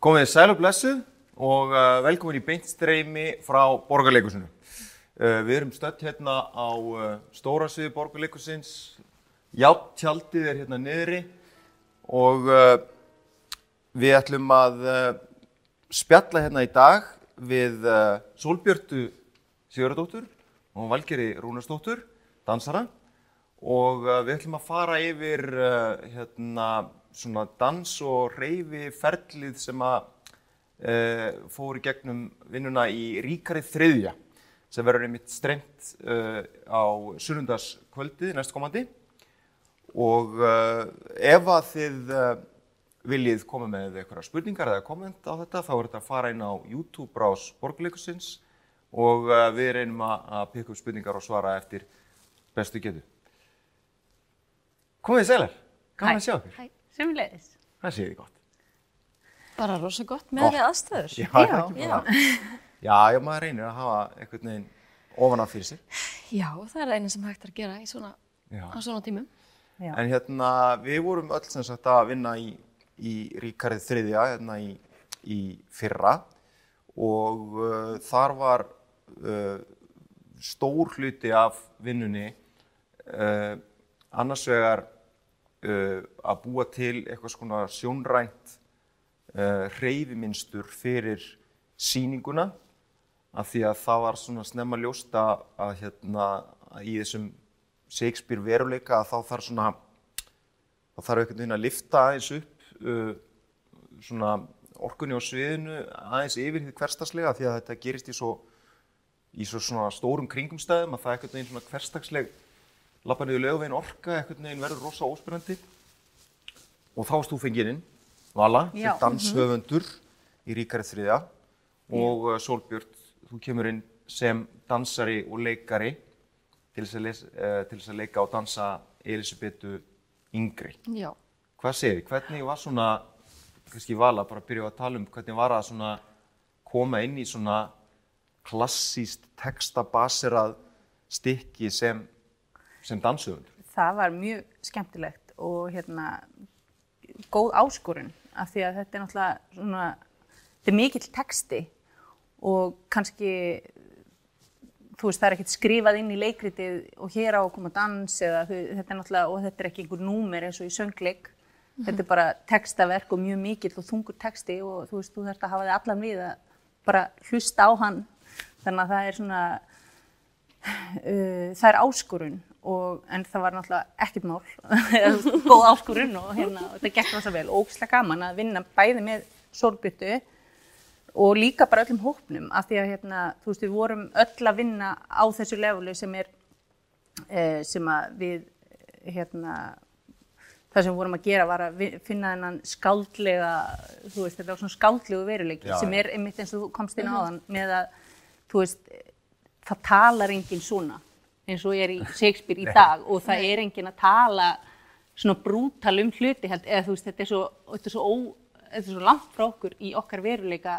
Komið sæl og blessuð og uh, velkomin í beintstreymi frá Borgarleikusinu. Uh, við erum stödd hérna á uh, stóra sviði Borgarleikusins. Játtjaldið er hérna niðri og við ætlum að spjalla hérna í dag við Solbjörtu Sigurðardóttur og Valgeri Rúnarsdóttur, dansara. Og við ætlum að fara yfir hérna, svona dans og reyfi ferlið sem að uh, fór í gegnum vinnuna í Ríkari þriðja sem verður einmitt strengt uh, á sunnundaskvöldið næstkomandi og uh, ef að þið viljið koma með eitthvað spurningar eða komment á þetta þá er þetta að fara inn á YouTube brás Borgleikusins og við reynum að, að pikka upp spurningar og svara eftir bestu getu. Komið þið sælar, gaman að sjá ykkur. Hæ, sömulegis. Það séð þið gott. Bara rosa gott með Gott. við aðstæður. Já, Já, bara. Já, já, maður reynir að hafa einhvern veginn ofan af fyrir sig. Já, það er eina sem hægt að gera í svona, Já. á svona tímum. Já. En hérna, við vorum öll sem sagt að vinna í, í Ríkarið þriðja, hérna í, í fyrra og uh, þar var uh, stór hluti af vinnunni uh, annars vegar uh, að búa til eitthvað svona sjónrænt uh, hreyfiminstur fyrir sýninguna af því að það var svona snemma ljóst að, að hérna að í þessum Shakespeare veruleika að þá þarf svona þá þarf einhvern veginn að lifta aðeins upp uh, svona orkunni á sviðinu aðeins yfir því hverstagslega því að þetta gerist í svo í svo svona stórum kringumstæðum að það er einhvern veginn svona hverstagsleg lappa niður lögveginn orka einhvern veginn verður rosa óspyrandi og þá varst þú fengið inn Vala, Já. sem danshöfundur í Ríkari þriðja og uh, Sólbjörn, þú kemur inn sem dansari og leikari til þess að, les, uh, til þess að leika og dansa Elisabetu yngri. Já. Hvað segir þið? Hvernig var svona, kannski Vala, bara byrja að tala um hvernig var að svona koma inn í svona klassíst textabaserað stykki sem, sem danshöfundur? Það var mjög skemmtilegt og hérna góð áskorun af því að þetta er náttúrulega svona, þetta er mikill texti og kannski þú veist það er ekkert skrifað inn í leikritið og hér á að koma dans eða þetta er náttúrulega og þetta er ekki einhver númer eins og í söngleik. Þetta er bara textaverk og mjög mikill og þungur texti og þú veist þú þarfst að hafa þig allan við að bara hlusta á hann. Þannig að það er svona uh, það er áskorun og, en það var náttúrulega ekkert mál. Góð áskorun og, hérna, og þetta gekk rosa vel ógislega gaman að vinna bæði með sorgbyttu og líka bara öllum hópnum af því að hérna, þú veist við vorum öll að vinna á þessu levelu sem er eh, sem að við hérna það sem við vorum að gera var að finna þennan skáldlega, þú veist, þetta var svona skáldlegu veruleiki sem er einmitt eins og þú komst inn á þann með að, þú veist, það talar enginn svona eins og er í Shakespeare í dag og það er enginn að tala svona brútal um hluti held, eða þú veist, þetta er svo, þetta er svo, ó, þetta er svo langt frá okkur í okkar veruleika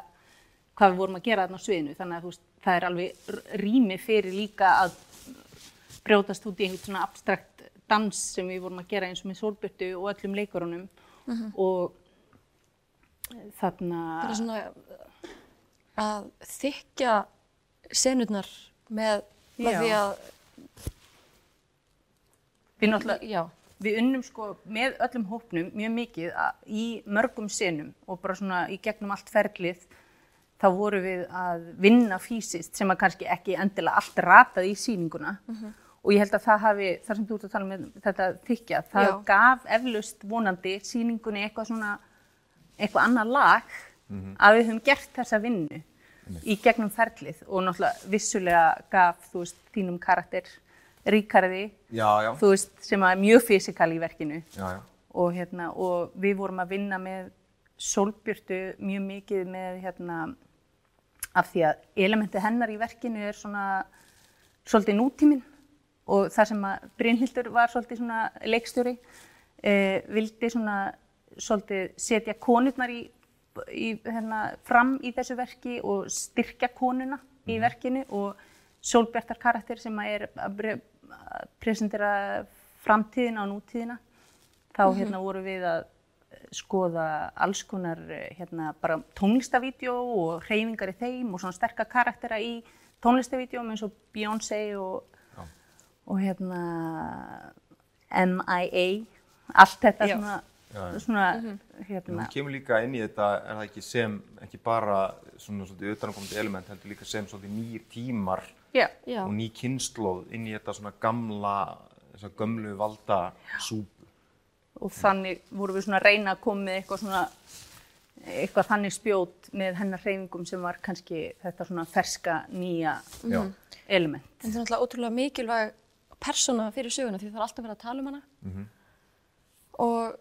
hvað við vorum að gera þarna á sviðinu, þannig að veist, það er alveg rými fyrir líka að brjótast út í einhvern svona abstrakt dans sem við vorum að gera eins og með sólbyttu og öllum leikurunum og þarna Bara svona að þykja senurnar með, með því að, við náttúrulega já, við unnum sko með öllum hópnum mjög mikið að, í mörgum senum og bara svona í gegnum allt ferlið þá vorum við að vinna fysiskt sem að kannski ekki endilega allt ratað í sýninguna. Og ég held að það hafi, þar sem þú ert að tala með þetta þykja, það Já. gaf eflaust vonandi sýningunni eitthvað svona eitthvað annað lag að við höfum gert þessa vinnu í gegnum ferlið og náttúrulega vissulega gaf þú veist þínum karakter ríkarði Já, já. þú veist, sem að er mjög fysikal í verkinu Já, já. og, hérna, og við vorum að vinna með sólbjörtu mjög mikið með hérna, af því að elementi hennar í verkinu er svona svolítið nútíminn og það sem að Brynhildur var svolítið svona leikstjóri eh, vildi svona svolítið setja konurnar í, í, hérna, fram í þessu verki og styrkja konuna í verkinu og sólbjartar karakter sem er að presentera framtíðina og nútíðina. Þá hérna voru við að skoða alls konar hérna, tónlistavídeó og hreyfingar í þeim og svona sterka karaktera í tónlistavídeóm eins og Beyoncé og, og hérna MIA, allt þetta Já. svona, Já, já. svona hérna, Hún kemur líka inn í þetta, er það ekki sem, ekki bara svona svolítið utanakomandi element, heldur líka sem svolítið nýr tímar já, Já. og ný kynnslóð inn í þetta svona gamla, þessa gömlu valda súpu. og þannig vorum við svona að reyna að koma með eitthvað svona eitthvað þannig spjót með hennar hreyfingum sem var kannski þetta svona ferska nýja Já, element. En það er náttúrulega ótrúlega mikilvæg persóna fyrir söguna því það er alltaf verið að tala um hana. Og uh,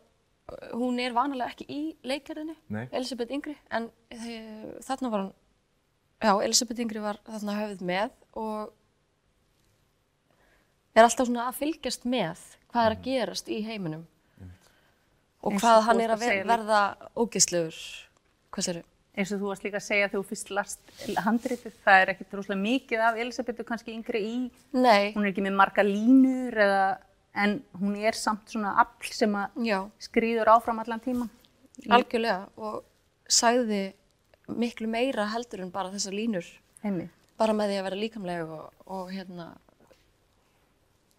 hún er vanalega ekki í leikjarðinu, Nei. Elisabeth Yngri, en þe- þarna var hún, já, Elisabeth Yngri var þarna höfð með og er alltaf svona að fylgjast með hvað er að gerast í heiminum og Eins og hvað hann er að ver verða ógeðslegur. Hvað sér eins og þú varst líka að segja þegar þú fyrst last handritið, það er ekkert rosalega mikið af Elisabetu kannski yngri í, Nei, hún er ekki með marga línur eða, en hún er samt svona afl sem að skrýður áfram allan tíman. Algjörlega og sagði miklu meira heldur en bara þessar línur Heimi. bara með því að vera líkamleg og, og hérna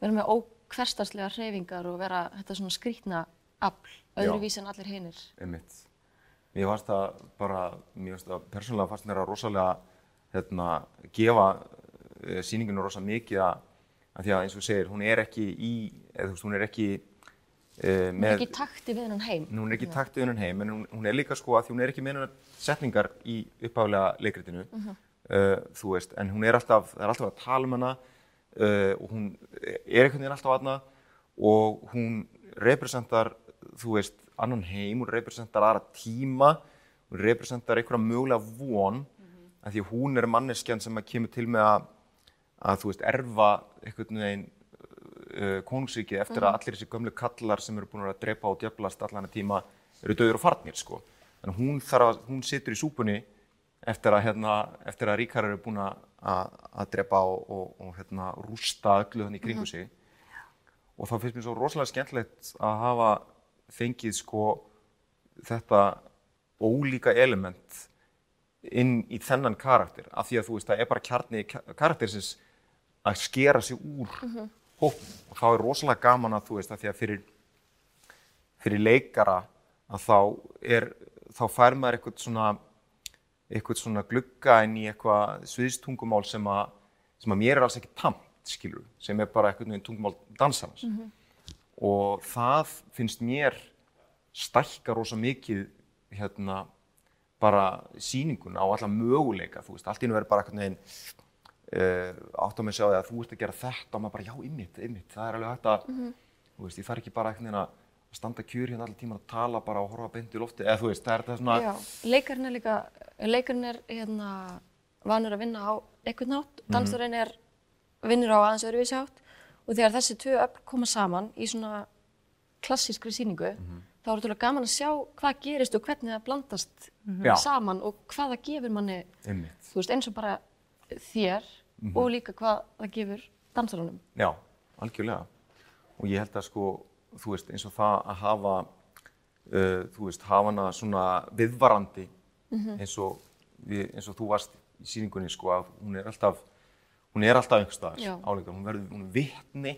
vera með ókverstarslega hreyfingar og vera þetta svona skrýtna afl, öðruvísi en allir hinir. einmitt. Mér fannst það bara, mér fannst það persónulega fannst mér að rosalega hérna, gefa uh, sýninginu rosa mikið að, að því að eins og segir, hún er ekki í, eða þú veist, hún er ekki uh, Hún er ekki í takti við hennan heim. hún er ekki taktið hennan heim, en hún, hún er líka sko að því hún er ekki með hennar setningar í uppáflega leikritinu, uh, þú veist, en hún er alltaf, það er alltaf að tala um hana uh, og hún er einhvern veginn alltaf aðna og hún representar, þú veist, annan heim, hún representar aðra tíma, hún representar einhverja mögulega von, af því hún er manneskjan sem að kemur til með að, að þú veist, erfa einhvern veginn uh, konungsríkið eftir að allir þessi gömlu kallar sem eru búin að drepa og djöflast allan að tíma eru döður og farnir sko. Þannig hún, að, hún situr í súpunni eftir að, hérna, eftir að ríkar eru búin að, að, drepa og, og, og hérna, rústa öllu þannig í kringu sig. Og þá finnst mér svo rosalega skemmtilegt að hafa fengið sko þetta ólíka element inn í þennan karakter af því að þú veist það er bara kjarni karaktersins að skera sig úr hópnum og þá er rosalega gaman að þú veist að því að fyrir fyrir leikara að þá er þá fær maður eitthvað svona eitthvað svona glugga inn í eitthvað sviðstungumál sem að sem að mér er alls ekki tamt skilur sem er bara eitthvað neginn tungumál dansarans. Og það finnst mér stækka rosa mikið hérna bara sýninguna á alla möguleika þú veist, allt í nú er bara eitthvað uh, átt á mig að sjá því að þú ert að gera þetta og maður bara, já, ymmit, ymmit, það er alveg hægt að þú veist, ég þarf ekki bara eitthvað að standa kjur hérna allir tíman að tala bara og horfa beint í lofti, eða þú veist, það er þetta svona Já, leikarinn er líka, leikarinn er hérna vanur að vinna á einhvern nátt, dansarinn er vinnur á aðeins öðruvísi hátt og þegar þessi tvö öfl koma saman í svona klassískri sýningu, þá er þetta gaman að sjá hvað gerist og hvernig það blandast Já. saman og hvað það gefur manni, ymmit, þú veist, eins og bara þér og líka hvað það gefur dansarunum. já, algjörlega. Og ég held að sko, þú veist, eins og það að hafa uh, þú veist, hafa hana svona viðvarandi eins, og við, eins og þú varst í sýningunni sko, að hún er alltaf hún er alltaf einhvers staðar áleika, hún verður, hún er vitni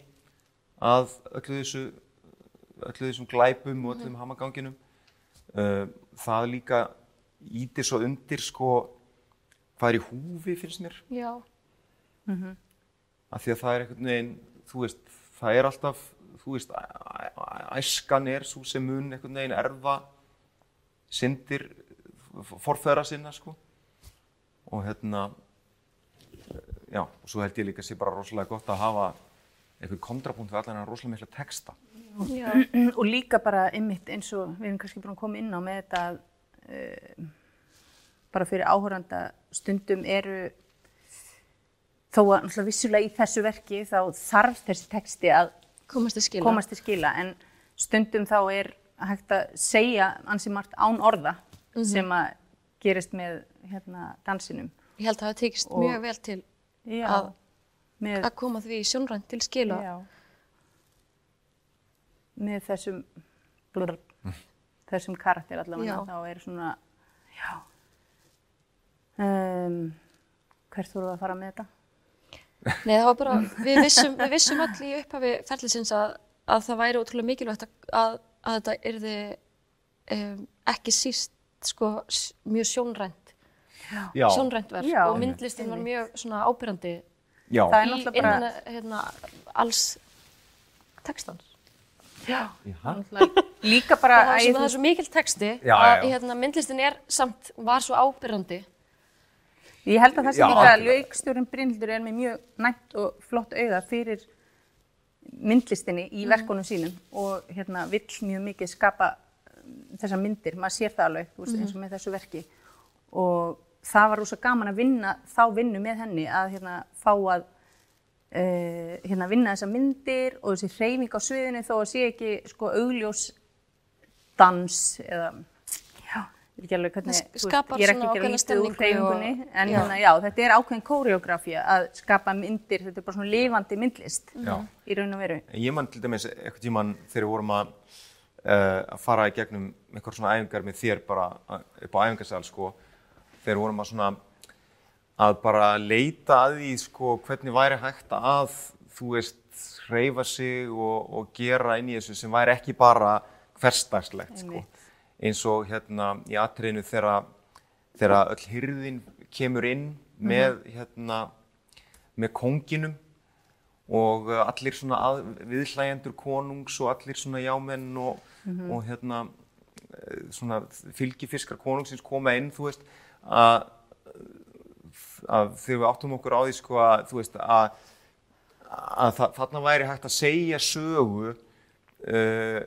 að öllu þessu öllu þessum glæpum og öllum hamaganginum. Uh, það líka ítir svo undir sko hvað er í húfi finnst mér. Já. Af því að það er einhvern veginn þú veist, það er alltaf þú veist, æskan er svo sem mun einhvern veginn erfa syndir forfæra sinna sko. Og hérna já, og svo held ég líka að sé bara rosalega gott að hafa einhvern kontrapunkt við allan en rosalega mikla texta. Já. og líka bara einmitt eins og við erum kannski búin að koma inn á með þetta að uh, bara fyrir áhöranda stundum eru þó að vissulega í þessu verki þá þarf þessi texti að Komast til skila. komast til skila en stundum þá er hægt að segja ansi margt án orða sem að gerist með hérna dansinum Ég held að það tekist Og- mjög vel til Já, Að- með, að koma því sjónrænt til skila. já, með þessum blur, þessum karakter allavega, þá er svona, já. Um, hvert voru að fara með þetta? Nei, það var bara, við vissum, við vissum öll í upphafi ferlisins að, að það væri ótrúlega mikilvægt að, að, að þetta yrði um, ekki síst sko, mjög sjónrænt, Já, sjónrænt verk Já. og myndlistin var mjög svona er bara- innan hérna, alls textans. Já. Líka bara, Það var svo, þú það er svo mikil texti Já, að já. Hérna, myndlistin er samt, var svo ábyrrandi. Ég held að það sem líka leikstjórinn Brynhildur er með mjög nætt og flott auga fyrir myndlistinni í verkunum sínum og hérna vill mjög mikið skapa um, þessar myndir, maður sér það alveg þú veist, eins og með þessu verki. Og það var rosa gaman að vinna þá vinnu með henni að hérna fá að uh, hérna vinna þessar myndir og þessi hreyfing á sviðinu þó að sé ekki sko augljós dans eða ég veit ekki alveg hvernig, veist, ég er ekki ákveðna lítið úr hreyfingunni en já. hérna, já, þetta er ákveðin kóreografía að skapa myndir, þetta er bara svona lifandi myndlist Já. í raun og veru. Ég man til dæmis eitthvað tíman þegar við vorum að, uh, að fara í gegnum eitthvað svona æfingar með þér bara að- upp á æfingarsal sko, þegar við vorum að svona að bara leita að því sko hvernig væri hægt að þú veist hreyfa sig og, og gera inn í þessu sem væri ekki bara hversdagslegt sko. Eins og hérna í atriðinu þegar öll hyrðin kemur inn með hérna með konginum og uh, allir svona að, viðhlægendur konungs og allir svona jámenn og, og hérna eh, svona fylgifiskar konungsins koma inn, þú veist, að, að þegar við áttum okkur á því sko að, þú veist, að, að þa þarna væri hægt að segja sögu uh,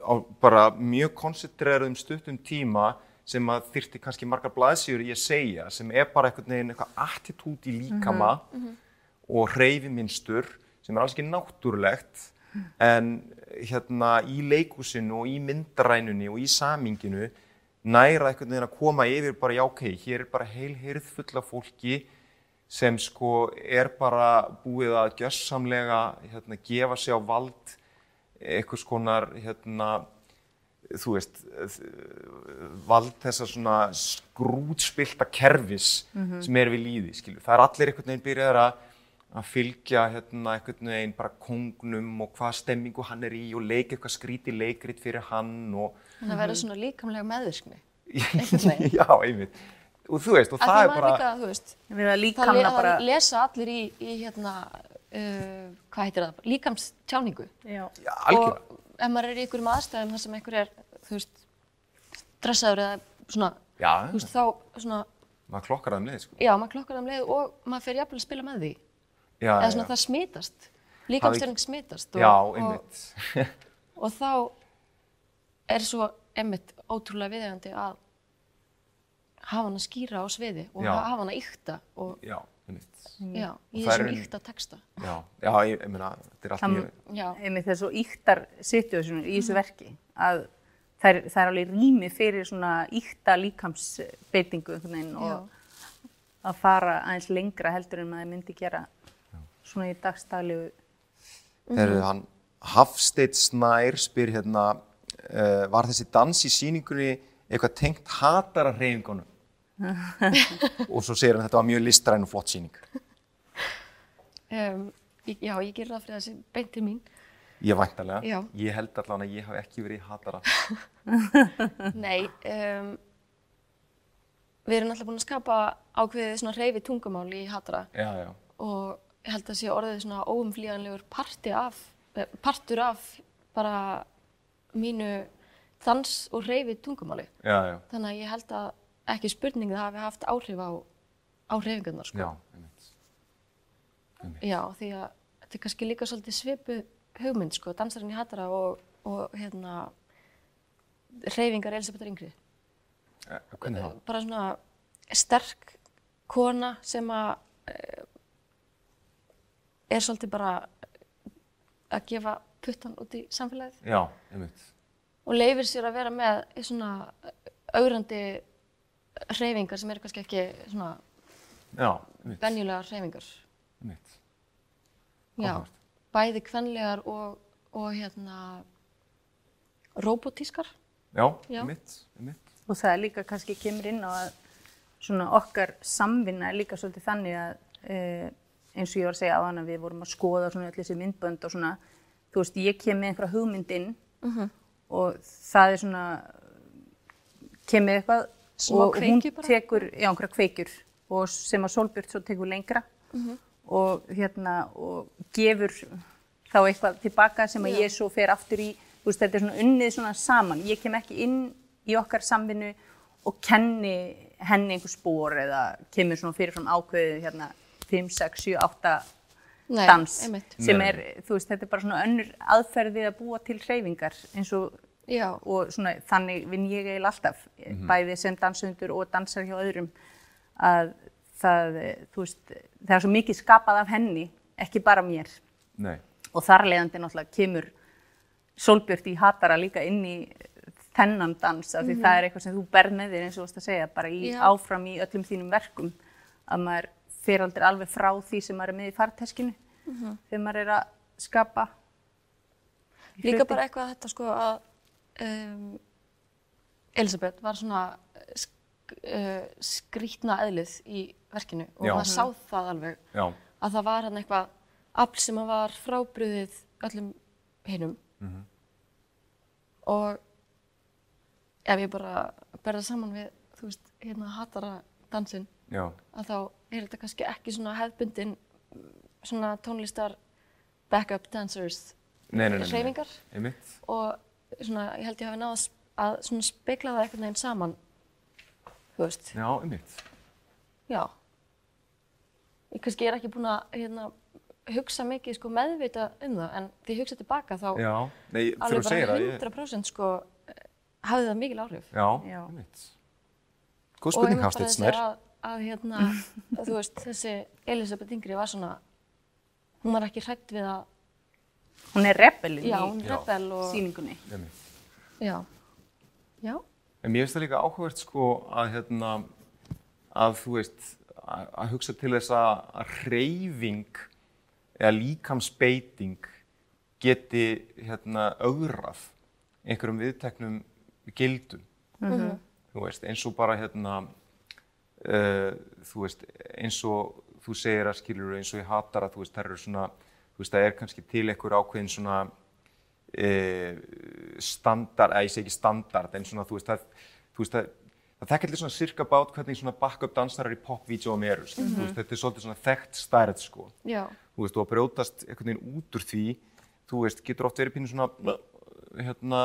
á bara mjög koncentreraðum stuttum tíma sem að þyrfti kannski margar blaðsýður í að segja, sem er bara einhvern veginn eitthvað attitút í líkama og hreyfiminstur sem er alls ekki náttúrulegt en hérna í leikúsinu og í myndarænunni og í saminginu næra einhvern veginn að koma yfir bara já ok, hér er bara heil heyrð full af fólki sem sko er bara búið að gjössamlega hérna, gefa sig á vald einhvers konar hérna, þú veist vald þessa svona skrútspilta kerfis sem er við líði skilur. það er allir einhvern veginn byrjaðar að að fylgja hérna einhvern veginn bara kongnum og hvað stemmingu hann er í og leika eitthvað skríti leikrit fyrir hann og Það verður svona líkamlega meðvirkni. já, einmitt og þú veist, og það því er bara líka, þú veist, að það, bara, það lesa allir í, í hérna, uh, hvað heitir það, líkamstjáningu. já, já, algjörlega, Og ef maður er í einhverjum aðstæðum þar sem einhver er, þú veist, stressaður eða svona, já, þú veist, þá svona, maður klokkar það um leið sko. já, maður klokkar það um leið og maður fer jafnvel að spila með því. já, Eða svona já, það smitast, líkamstjáning smitast. Og, já, og, einmitt og þá er svo einmitt ótrúlega viðegandi að hafa hann að skýra á sviði og Já. hafa hann að ykta og já, já, það er þessum ein- ykta texta. já, já, ég, ég meina, þetta er allt Hann- mjög Já, einmitt þessu íktar situasjónur í þessu verki að það er, það er alveg rými fyrir svona íkta líkamsbeitingu og að fara aðeins lengra heldur en maður myndi gera svona í dagstæðlegu Þegar hann Hafsteinn Snær spyr hérna uh, var þessi dans í sýningunni eitthvað tengt hatara hreyfingunum og svo segir hann þetta var mjög listræn og flott sýning um, já, ég ger það fyrir þessi beinti mín. ég væntalega, Já. ég held allan að ég hafi ekki verið hatara Nei, um, við erum alltaf búin að skapa ákveðið svona hreyfi tungumál í Hatra já, já, og ég held að sé orðið svona óumflýjanlegur parti af, eh, partur af bara mínu dans og hreyfi tungumáli. já, já, Þannig að ég held að ekki spurning það hafi haft áhrif á, á hreyfingarnar sko. já, einmitt. Já, því að þetta er kannski líka svolítið svipu hugmynd sko, dansarinn í Hatra og, og hérna hreyfingar Elisabethar Yngri. Eh, hvernig það? bara svona sterk kona sem að eh, er svolítið bara að gefa puttan út í samfélagið já, einmitt og leifir sér að vera með í svona augrandi hreyfingar sem eru kannski ekki svona já, venjulegar hreyfingar. einmitt. Já, Áhugavert. bæði kvenlegar og, og hérna robotískar. Já, Já. mitt, mitt. Og það er líka kannski kemur inn á að svona okkar samvinna er líka svolítið þannig að uh, eins og ég var að segja á hana við vorum að skoða svona öll þessi myndbönd og svona þú veist ég kem með einhverja hugmynd inn og það er svona kemur eitthvað Smá og hún tekur, já einhverja kveikjur og sem að Solbjörn svo tekur lengra. Og hérna og gefur þá eitthvað tilbaka sem að Já. ég svo fer aftur í, þú veist þetta er svona unnið svona saman, ég kem ekki inn í okkar samvinnu og kenni henni einhver spór eða kemur svona fyrirfram ákveðið hérna 5, 6, 7, 8 Nei, dans einmitt. sem er, þú veist, þetta er bara svona önnur aðferð við að búa til hreyfingar eins og Já, og svona þannig vinn ég eiginlega alltaf bæði sem dansundur og dansar hjá öðrum að það, eh, veist, það er svo mikið skapað af henni, ekki bara mér. Nei. og þar leiðandi náttúrulega kemur Solbjört í hatara líka inn í þennan dans af því það er eitthvað sem þú berð með þér eins og þú veist að segja bara í, áfram í öllum þínum verkum að maður fer aldrei alveg frá því sem maður er með í farteskinu þegar maður er að skapa líka hluti. bara eitthvað þetta sko að um, Elisabeth var svona sk uh, skrítna eðlið í verkinu og Já. maður sá það alveg Já, að það var hann eitthvað afl sem var frábriðið öllum hinum og ef ég bara berða saman við þú veist, hérna hatara dansinn já, að þá er þetta kannski ekki svona hefðbundin svona tónlistar backup dancers nei, nei, nei, nei. hreyfingar Einmitt. og svona ég held ég hafi náð að spegla það einhvern veginn saman þú veist, Já, einmitt. já ég kannski er ekki búin að hérna, hugsa mikið sko meðvita um það en því ég hugsa tilbaka þá Já, nei, alveg bara það, ég... 100% sko hafði það mikil áhrif Já, Já. einmitt. Góð spurning, Hafsteinn þessi Snær. að, að hérna, að þú veist, þessi Elisabeth Yngri var svona hún var ekki hrætt við að hún er rebelin já, í hún er rebel og síningunni já, já, En mér finnst það líka áhugavert sko að hérna, að þú veist, að, að hugsa til þess að, hreyfing eða líkamsbeiting geti hérna augrað einhverjum viðteknum gildum. Þú veist, eins og bara hérna, uh, þú veist, eins og þú segir að skilur eins og ég hatar að þú veist, það eru svona, þú veist, það er kannski til einhver ákveðin svona e, standard, eða ég segi ekki standard, en svona, þú veist, það, þú veist, það, það þekkir allir svona cirka bát hvernig svona backup dansarar í popvídeóum eru, mm þú veist, þetta er svolítið svona þekkt stærð, sko, já, þú veist, og að brjótast einhvern veginn út úr því, þú veist, getur oft verið pínu svona, hérna,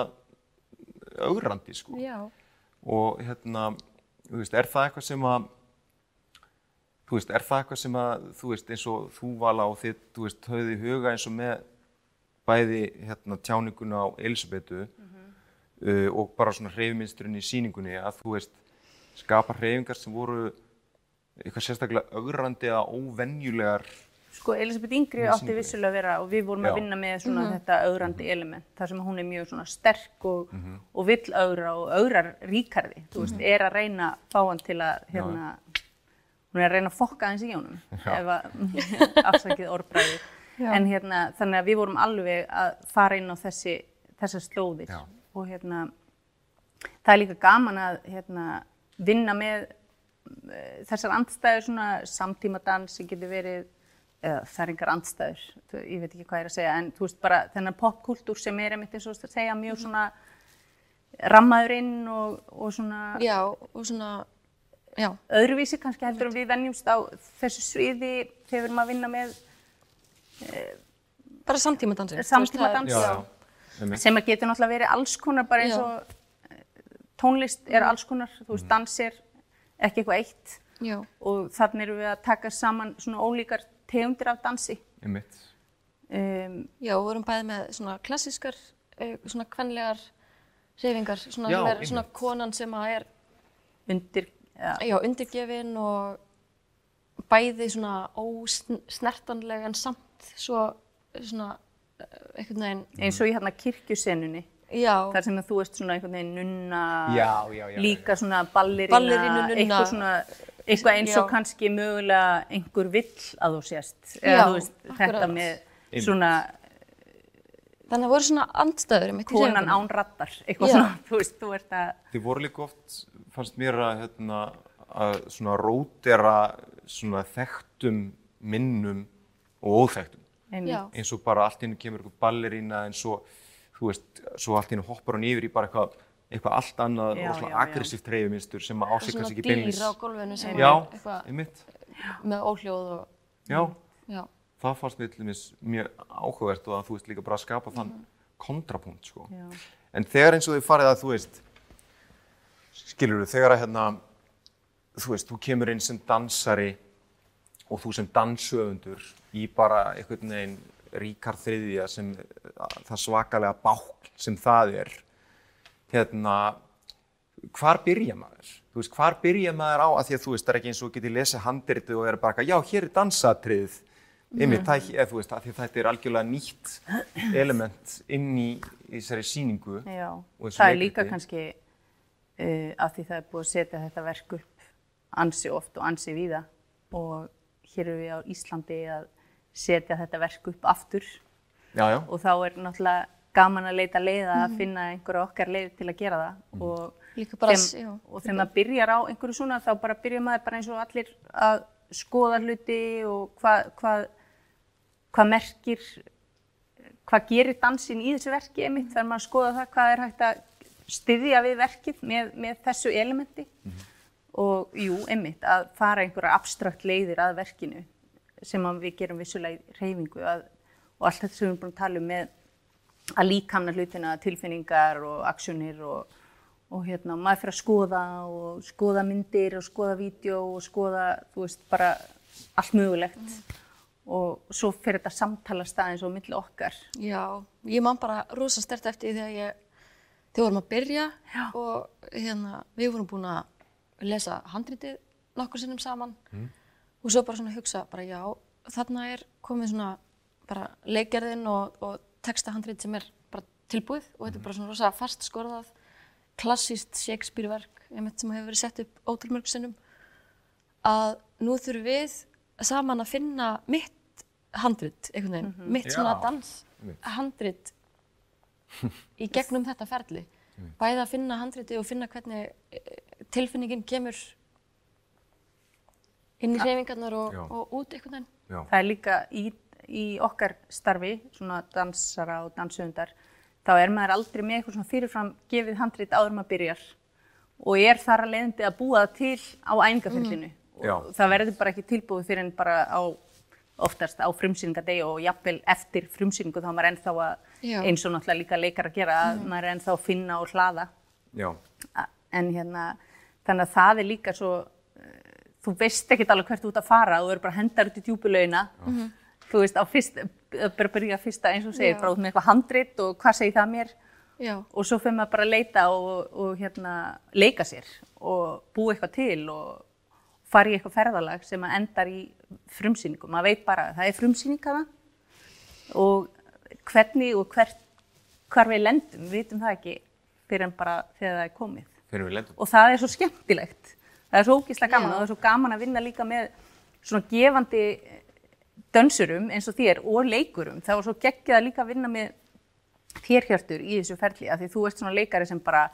augrandi, sko. Já, og hérna, þú veist, er það eitthvað sem að þú veist, er það eitthvað sem að þú veist, eins og þú vala og þið, þú veist, höfðu í huga eins og með bæði hérna tjáninguna á Elisabetu uh, og bara svona hreyfiminsturinn í síningunni að þú veist, skapa hreyfingar sem voru eitthvað sérstaklega augrandi eða óvenjulegar Sko, Elisabeth Yngri átti vissulega að vera og við vorum Já. að vinna með svona þetta augrandi element þar sem hún er mjög svona sterk og, og vill augra og augrar ríkarði, þú veist, er að reyna að fá hann til að, hérna, hún er að reyna að fokka hans í honum, ef að afsakið orðbræði. En hérna, þannig að við vorum alveg að fara inn á þessi, þessar slóðir Já. og hérna, það er líka gaman að hérna, vinna með eh, þessar andstæður, svona samtímadans sem getur verið, eða það er engar andstæður, ég veit ekki hvað ég er að segja, en þú veist bara þennan popkultúr sem er einmitt eins og þú veist að segja mjög svona rammaður inn og, og svona já, og svona, já, öðruvísi kannski heldur en við venjumst á þessu sviði þegar við erum að vinna með bara samtíma dansi. Já. Einmitt. sem að getur náttúrulega verið alls konar bara eins og eh, tónlist er alls konar, þú veist, dans er ekki eitthvað eitt Já, og þannig erum við að taka saman svona ólíkar tegundir af dansi. Um, já, við vorum bæði með svona klassískar, eh, svona kvenlegar hreyfingar, svona, Já, svona konan sem að er undir, ja, já, undirgefin og bæði svona ósnertanleg en samt svo svona eh, einhvern veginn, eins og í hérna kirkjusenunni, já, þar sem að þú ert svona einhvern veginn nunna, Já, já, já, líka svona ballerína, Ballerínu nunna. eitthvað svona, eitthvað eins og Já. kannski mögulega einhver vill að þú sést, Já, eða þú veist, akkurat. þetta með svona þannig að voru svona í konan án rattar, svona, þú veist, þú ert að, Þið voru líka oft, fannst mér að, hérna, að svona rótera svona þekktum minnum og óþekktum. Eins og bara allt í hennu kemur eitthvað ballerína en svo, þú veist, svo allt í hennu hoppar hún yfir í bara eitthvað, eitthvað allt annað Já, og svona aggressíft reyfuminstur sem að ásika svona sig ekki dýr beinlis. á gólfinu sem Já, er eitthvað með óhljóð og Já, já, það fannst mér til dæmis mjög áhugavert og að þú veist líka bara að skapa þann kontrapunkt, sko. Já. En þegar eins og þið farið að, þú veist, skilur þú, þegar að hérna, þú veist, þú kemur inn sem dansari og þú sem dansöfundur í bara einhvern veginn ríkar þriðja sem að, það svakalega bákl sem það er, hérna, hvar byrja maður? Þú veist, hvar byrja maður á að því að þú veist, það er ekki eins og getið lesið handritið og er bara já, hér er dansatrið, einmitt, það, er- eða, þú veist, að því að þetta er algjörlega nýtt element inn í, þessari sýningu. Já, Og og það er líka kannski uh, að því það er búið að setja þetta verk upp ansi oft og ansi víða og hér erum við á Íslandi að setja þetta verk upp aftur Já, já, og þá er náttúrulega gaman að leita leiða að finna einhverja okkar leið til að gera það og, Líka bara, þeim, já. og þegar maður byrjar á einhverju svona þá bara byrjar maður bara eins og allir að skoða hluti og hvað hva, hva merkir hvað gerir dansinn í þessu verki einmitt þegar maður skoða það hvað er hægt að styðja við verkið með, með þessu elementi. Og jú, einmitt að fara einhverja abstrakt leiðir að verkinu sem að við gerum vissulega í reyfingu að, og allt þetta sem við erum búin að tala um með að líkamna hlutina, tilfinningar og aksjónir og, og hérna, maður fyrir að skoða og skoða myndir og skoða vídeo og skoða, þú veist, bara allt mögulegt og svo fyrir þetta samtala staðins og milli okkar. Já, ég man bara rosa stert eftir því þegar ég, þegar við vorum að byrja Já. og hérna, við vorum búin að lesa handritið nokkur sinnum saman og svo bara svona hugsa, bara já, þarna er komið svona bara leikgerðin og, og textahandrit sem er bara tilbúið og þetta er bara svona rosa fast skorðað, klassíst Shakespeare-verk, einmitt sem hefur verið sett upp ótrúmörg sinnum, að nú þurfum við saman að finna mitt handrit, einhvern veginn, mitt svona Já. dans handrit í gegnum þetta ferli. Bæði að finna handriti og finna hvernig eh, tilfinningin kemur inn í hreyfingarnar og, og út einhvern veginn. Já, Það er líka í, í okkar starfi, svona dansara og dansöndar, þá er maður aldrei með eitthvað svona fyrirfram gefið handrit áður maður byrjar. Og er þar að leiðandi að búa það til á æfingarfellinu Já. Það verður bara ekki tilbúið fyrir en bara á oftast á frumsýningadegi og jafnvel eftir frumsýningu þá er maður ennþá að, Já. eins og náttúrulega líka leikar að gera, að maður er ennþá að finna og hlaða. Já, en hérna, þannig að það er líka svo, uh, þú veist ekkert alveg hvert þú ert að fara þú eru bara hendar út í djúpulauna, þú veist, á fyrst, uh, bara byrja fyrsta eins og segir, Já. bara út með eitthvað handrit og hvað segir það mér? Já, og svo fyrir maður bara að leita og, og hérna, leika sér og búa eitthvað til og fara í eitthvað ferðalag sem að endar í frumsýningu, maður veit bara að það er frumsýning hana og hvernig og hvert, hvar við lendum, við vitum það ekki fyrir en bara þegar það er komið. Fyrir við lendum. og það er svo skemmtilegt. Það er svo ógíslega gaman Já. og það er svo gaman að vinna líka með svona gefandi dönsurum eins og þér og leikurum. Það var svo geggjað að líka að vinna með þér hjörtur í þessu ferli af því þú ert svona leikari sem bara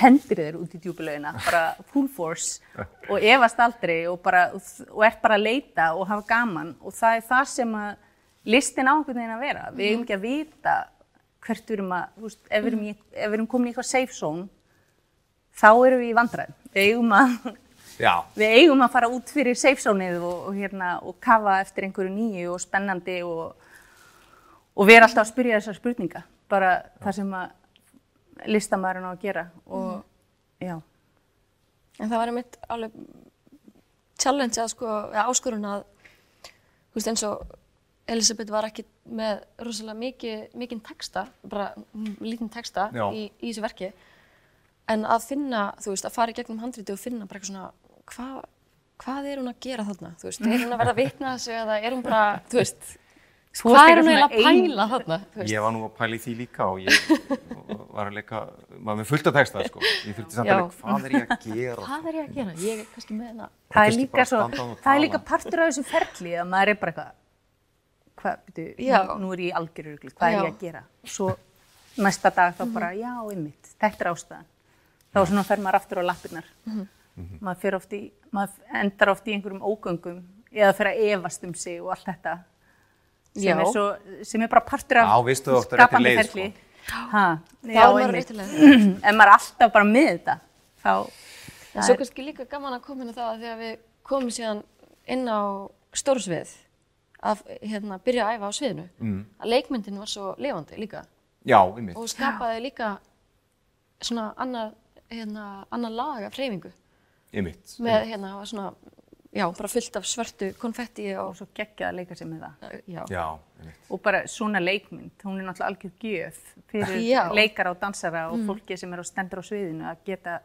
hendir þér út í djúpilaugina bara full force og efast aldrei og, bara, og ert bara að leita og hafa gaman og það er það sem að listin á einhvern veginn að vera við eigum ekki að vita hvert við erum að veist, ef, við erum í, ef við erum komin í eitthvað safe zone þá erum við í vandræðum. Við eigum að, Já, við eigum að fara út fyrir safe zone-ið og, og, hérna, og kafa eftir einhverju nýju og spennandi og, og vera alltaf að spyrja þessar spurninga. Bara það sem að listamæðurinn á að gera. Og, já. en það var einmitt alveg challenge að sko, eða áskorun að þú veist eins og Elisabeth var ekki með rosalega mikið, mikinn texta, bara mm, lítinn texta í, í þessu verki. En að finna, þú veist, að fara í gegnum handriti og finna bara eitthvað svona hvað hvað er hún að gera þarna, þú veist, er hún að verða að vitna þessu eða er hún bara, þú veist hvað er hún að pæla þarna, þú veist. Ég var nú að pæla í því líka og ég var að leika, maður með fullt af texta, sko. Ég þurfti samt að leika, hvað er ég að gera? hvað er ég að gera, ég er kannski með hérna Það er líka svo, það er líka partur af þessu ferli að maður er bara eitthvað, hvað, Já. nú, er ég í algjörur rugli, hvað er Já. ég að gera? Svo næsta dag þá bara, já, einmitt, þetta er ástæðan. Þá svona fer maður aftur á lappirnar. Maður fer oft í, maður endar oft í einhverjum ógöngum eða fer að efast um sig og allt þetta. Sem, er, svo, sem er bara partur af að skapandi leið, ferli. Já, er einmitt. En maður er alltaf bara með þetta, þá, En svo kannski líka gaman að koma inn á það að þegar við komum síðan inn á stórsvið að hérna, byrja að æfa á sviðinu, Mm. að leikmyndin var svo lifandi líka Já, einmitt. og skapaði líka svona annað, hérna, annað lag af hreyfingu Einmitt. með hérna, var svona, já, bara fullt af svörtu konfetti og og, svo geggjað að leika sér með það. já, Já, einmitt. Og bara svona leikmynd, hún er náttúrulega algjör gjöf fyrir Já. leikara og dansara og fólki sem er á stendur á sviðinu að geta,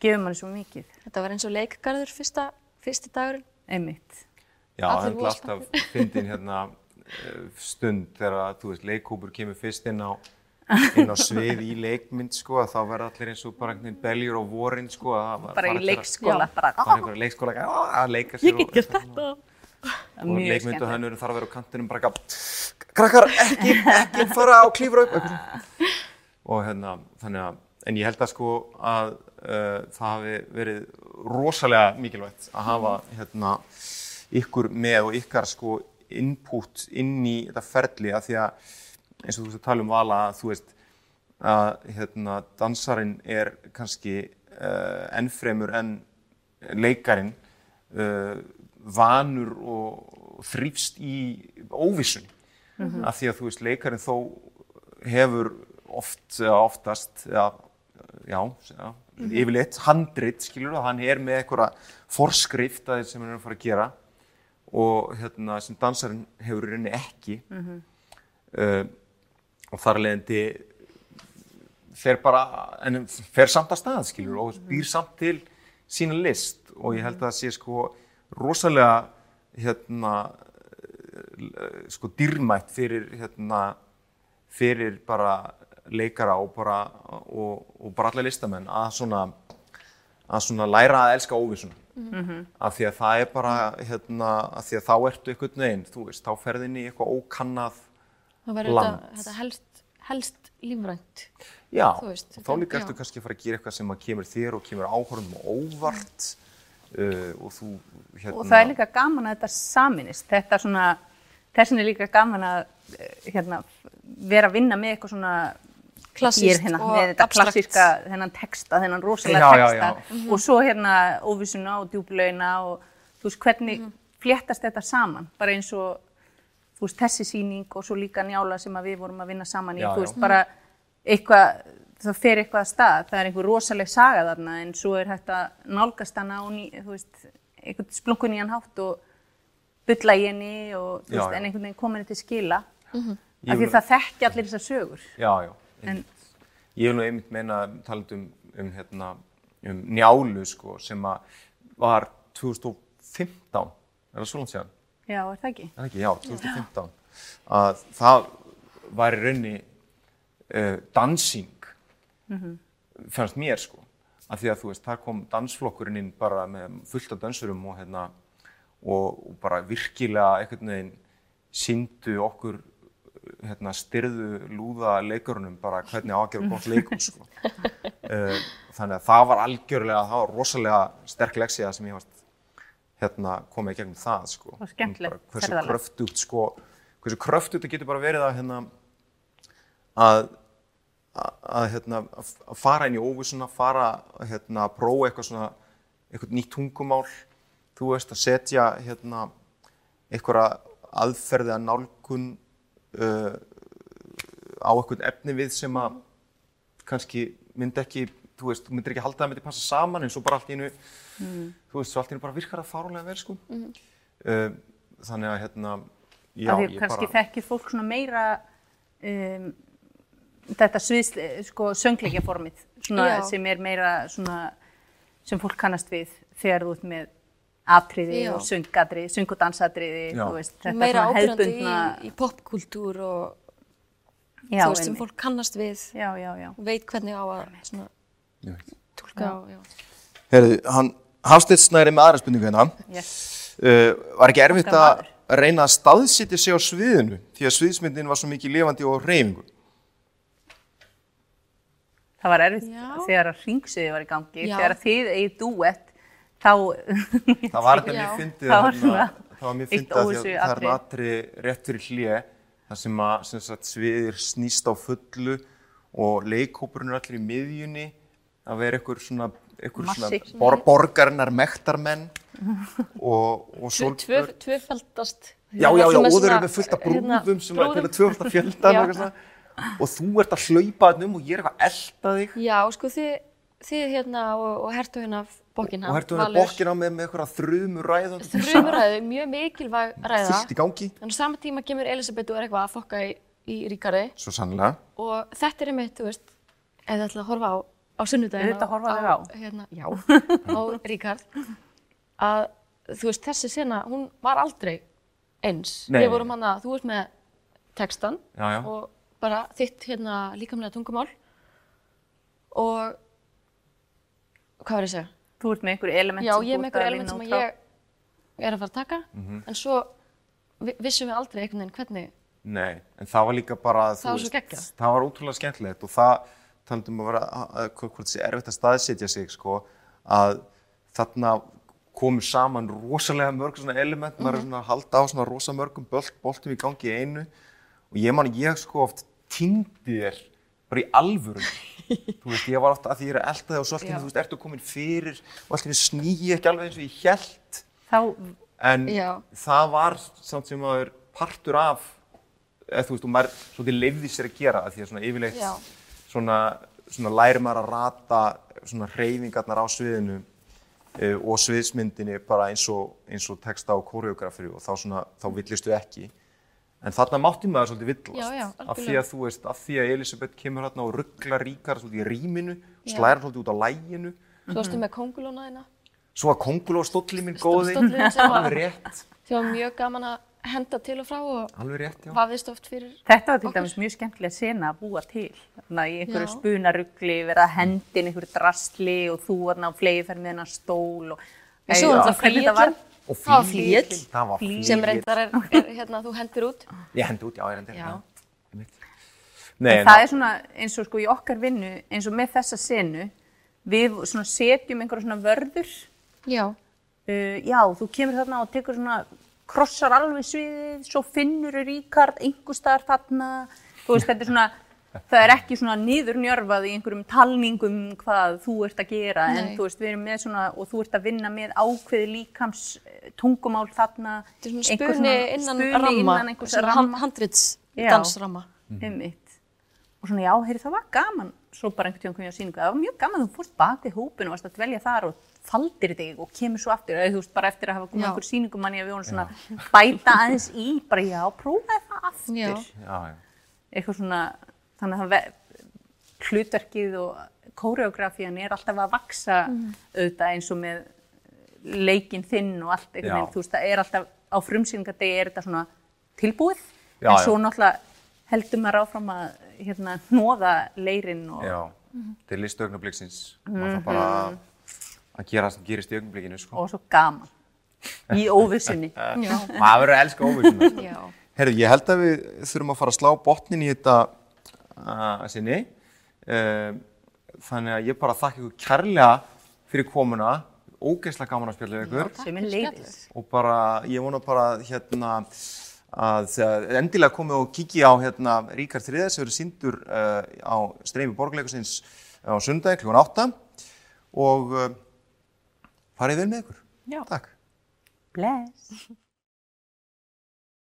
gefur manni svo mikið, þetta var eins og leikgarður fyrsta, fyrsti dagurinn. einmitt. Já, það er alltaf fyndin hérna eh, stund þegar þú veist leikhópur kemur fyrst inn á inn á svið í leikmynd sko að þá verða allir eins og bara einhvern veginn beljur á vorin sko að Bara í að- leikskóla, bara, einhverja leikskóla að að leika sér Ég get gert þetta. og leikmyndu hannurinn þarf að vera á kantinum bara ekki krakkar ekki, ekki fara á klífra upp og hérna þannig að en ég held að sko að uh, það hafi verið rosalega mikilvægt að hafa hérna ykkur með og ykkar sko input inn í þetta ferli að því að eins og þú veist að tala um vala að þú veist að hérna dansarinn er kannski uh, ennfremur en leikarin uh, vanur og þrýfst í óvissun. Af því að þú veist leikarin þó hefur oft eða oftast eða, já, já yfirleitt handrit skilur að hann er með einhverja forskrift að sem hann er að fara að gera og hérna sem dansarinn hefur rauninni ekki. Uh, og þar að leiðandi fer bara, en fer samt að stað skilur og býr samt til sína list. Og ég held að það sé sko rosalega hérna sko dýrmætt fyrir hérna fyrir bara leikara og bara og, og bara alla listamenn að svona að svona læra að elska óvissuna af því að það er bara hérna, af því að þá ertu einhvern veginn þú veist, þá ferðin í eitthvað ókannað Það verður þetta, helst, helst lífrænt. Já, Þú veist, og þá líka ertu já. kannski að fara að gera eitthvað sem að kemur þér og kemur áhörðum og óvart uh, og þú hérna Og það er líka gaman að þetta saminist, þetta svona, þessin er líka gaman að eh, hérna, vera að vinna með eitthvað svona Klassískt hér hérna, og með þetta abstrakt. klassíska, þennan texta, þennan rosalega Já, já, texta já. og svo hérna óvissuna og djúblauna og þú veist hvernig fléttast þetta saman, bara eins og þú veist þessi sýning og svo líka njála sem að við vorum að vinna saman í, Já, þú já. veist bara eitthvað, það fer eitthvað að stað, það er einhver rosaleg saga þarna en svo er hægt að nálgast hana og ný, þú veist, einhvern splunkun í hann hátt og bulla í henni og þú Já, veist, já. en einhvern veginn komin þetta til skila Mhm. af því það þekki allir þessar sögur Já, já. En- Ég vil nú einmitt meina talað um, um, hérna, um njálu sko, sem að var 2015, er það svo langt síðan? Já, er það ekki? Er það ekki? Já, 2015. Að það var í raunni uh, dansing, fannst mér sko. Af því að þú veist, þar kom dansflokkurinn inn bara með fullt af dansurum og hérna, og, og bara virkilega einhvern veginn síndu okkur hérna, styrðu lúða leikurunum bara hvernig á að gera gott leikum sko. uh, þannig að það var algjörlega, það var rosalega sterk leksía sem ég varst hérna komið í gegnum það sko. Og skemmtilegt hversu kröftugt sko, hversu kröftugt það getur bara verið að hérna að að, hérna, að fara inn í óvissuna, fara hérna, að prófa eitthvað svona, eitthvað nýtt tungumál, þú veist, að setja hérna, einhverja aðferði að nálgun uh, á eitthvað efni við sem að kannski myndi ekki, þú veist, þú myndir ekki halda að það myndi passa saman eins og bara allt í einu, þú veist, svo allt í einu bara virkar það fárulega vel, sko. uh, þannig að, hérna, já, því ég kannski bara, þekkir fólk svona meira um, þetta sviðs, sko, söngleikjaformið svona, Já. sem er meira svona, sem fólk kannast við þegar þú ert með atriði Já. og söngadriði, söng- og dansatriði, Já. þú veist, þetta meira svona hefðbundna, í, í popkultúr og já, þú veist sem fólk kannast við já, já, já, og veit hvernig á að tólka á. Já. Herðu, hann, Hafsteinn Snæri með aðra spurningu hérna. yes. Uh, var ekki erfitt að, reyna að staðsitja sig á sviðinu því að sviðsmyndin var svo mikið lifandi og reyfingu. Það var erfitt Já. þegar að ringsviði var í gangi, Já. þegar að þið eigið dúett, þá, Það var þetta mér fyndið svona það var eitt fyndið að að það er natri rétt fyrir hlje þar sem að sem sagt, sviðir snýst á fullu og leikhópurinn er allir í miðjunni að vera einhver svona. Bor, borgarinnar mektarmenn og, og tvö- Tvöfaldast. Já, já, já, Sem er og svona, eru með fullt af hérna, brúðum sem er brúðum. til að tvöfald að fjöldan og, eitthvað svona. og þú ert að hlaupa þarna um og ég er eitthvað að elda þig Já, sko þið, þið hérna og, og hertuginn af Buckingham. og hertu henni bokkina með, með eitthvað þrjumur ræðum Þrjumræðu, mjög mikilvæg ræða. fullt í gangi En á sama tíma kemur Elisabeth og er eitthvað að fokka í, í Ríkardi. Svo sannlega Og þetta er einmitt, þú veist, ef þið ætla að horfa á, á sunnudaginn. Auðvitað horfa þau á. Hérna, já, á Ríkard. Að, þú veist, þessi sena, hún var aldrei eins. Nei. Við vorum hann að, þú ert með textan Já, já. og bara þitt hérna líkamlega tungumál og hvað var ég að segja? þú ert með einhver element Já, sem ég er þú með ert að einhver element vinna sem út að frá. ég er að fara að taka Mhm. en svo vi- vissum við aldrei einhvern veginn hvernig Nei, en það var líka bara þú Það svo geggjað. það var ótrúlega skemmtilegt og það talandum að vera að- að- hvort sé erfitt að staðsetja sig sko, að þarna komu saman rosalega mörg svona element, maður er svona að halda á svona rosa mörgum bolt, boltum í gangi í einu og ég man ég sko oft týndi þér bara í alvöru þú veist, ég var oft að því ég er að elda þig Já. einu, þú veist, ertu komin fyrir og allt einu snýi ekki alveg eins og ég held þá, en Já. það var samt sem maður partur af eða þú veist, og maður svolítið leifði sér að gera af því að svona yfirleitt. Svona, svona læri maður að rata svona hreyfingarnar á sviðinu uh, og sviðsmyndinni bara eins og, eins og texta og koreografi og þá svona, þá villistu ekki. En þarna mátti maður svolítið villast Já, já, af því algjörlega. að þú veist, af því að Elisabeth kemur hérna og rugglar ríkar svolítið í rýminu slæra svolítið út á læginu Svo varstu með kongulóna þína. Svo að konguló stóllin minn góði. stóllinn sem var- rétt, sem var mjög gaman að henda til og frá og alveg rétt, já vafðist oft fyrir þetta var til Okkur. dæmis mjög skemmtilega sena að búa til þannig að í einhverju spunarugli vera hendin einhverju drastli og þú var á flegiferð með hennar stól og Og svo hvernig þetta var. flýillinn. Og var flýgill. það var Flýgill. sem reyndar er, er hérna, þú hendur út Ég hendi út, já, ég hendi Já. já. einmitt. Nei, en það er svona eins og sko í okkar vinnu eins og með þessa senu við svona setjum einhverja svona vörður Já, uh, já, þú kemur þarna og tekur svona krossar alveg sviðið, svo finnur Ríkard einhver staðar þarna. Þú veist, þetta er svona það er ekki svona niðurnjörfað í einhverjum talningum hvað þú ert að gera en Nei. þú veist, við erum með svona og þú ert að vinna með ákveði líkams tungumál þarna. Þetta er svona spuni ramma innan einhvers ramma. handrits Já. dansramma einmitt. Og svona já, heyri, það var gaman svo bara einhvern tíma kom ég á sýningu, það var mjög gaman þú fórst bak við hópin og varst að dvelja þar og faldir þig og kemur svo aftur eða þú veist bara eftir að hafa komið Já. einhver sýningu manni að við vorum svona bæta aðeins í bara já, prófaði það aftur Já. Já, já. eitthvað svona þannig að það ve- hlutverkið og kóreografían er alltaf að vaksa auðvitað eins og með leikinn þinn og allt Já. veginn, þú veist, það er alltaf á frumsýningadegi er þetta svona tilbúið Já, en já. svo náttúrulega heldur maður áfram að hérna, hnóða leirinn og já. Þetta er listu augnabliksins. Maður þarf bara að gera það sem gerist í augnablikinu, sko. og svo gaman í óvissunni Já, Maður verður að elska óvissuna. sko. já, Herru, ég held að við þurfum að fara að slá botnin í þetta að sinni. Uh, þannig að ég bara þakka ykkur kærlega fyrir komuna. Ógeðslega gaman að spjalla ykkur. og bara, ég vona bara hérna að endilega komið og kiki á hérna Ríkard Þriða sem verður síndur uh, á streymi borgarleikusins á sundagi kl. 8 og uh, farið vel með ykkur. Já. Takk. bless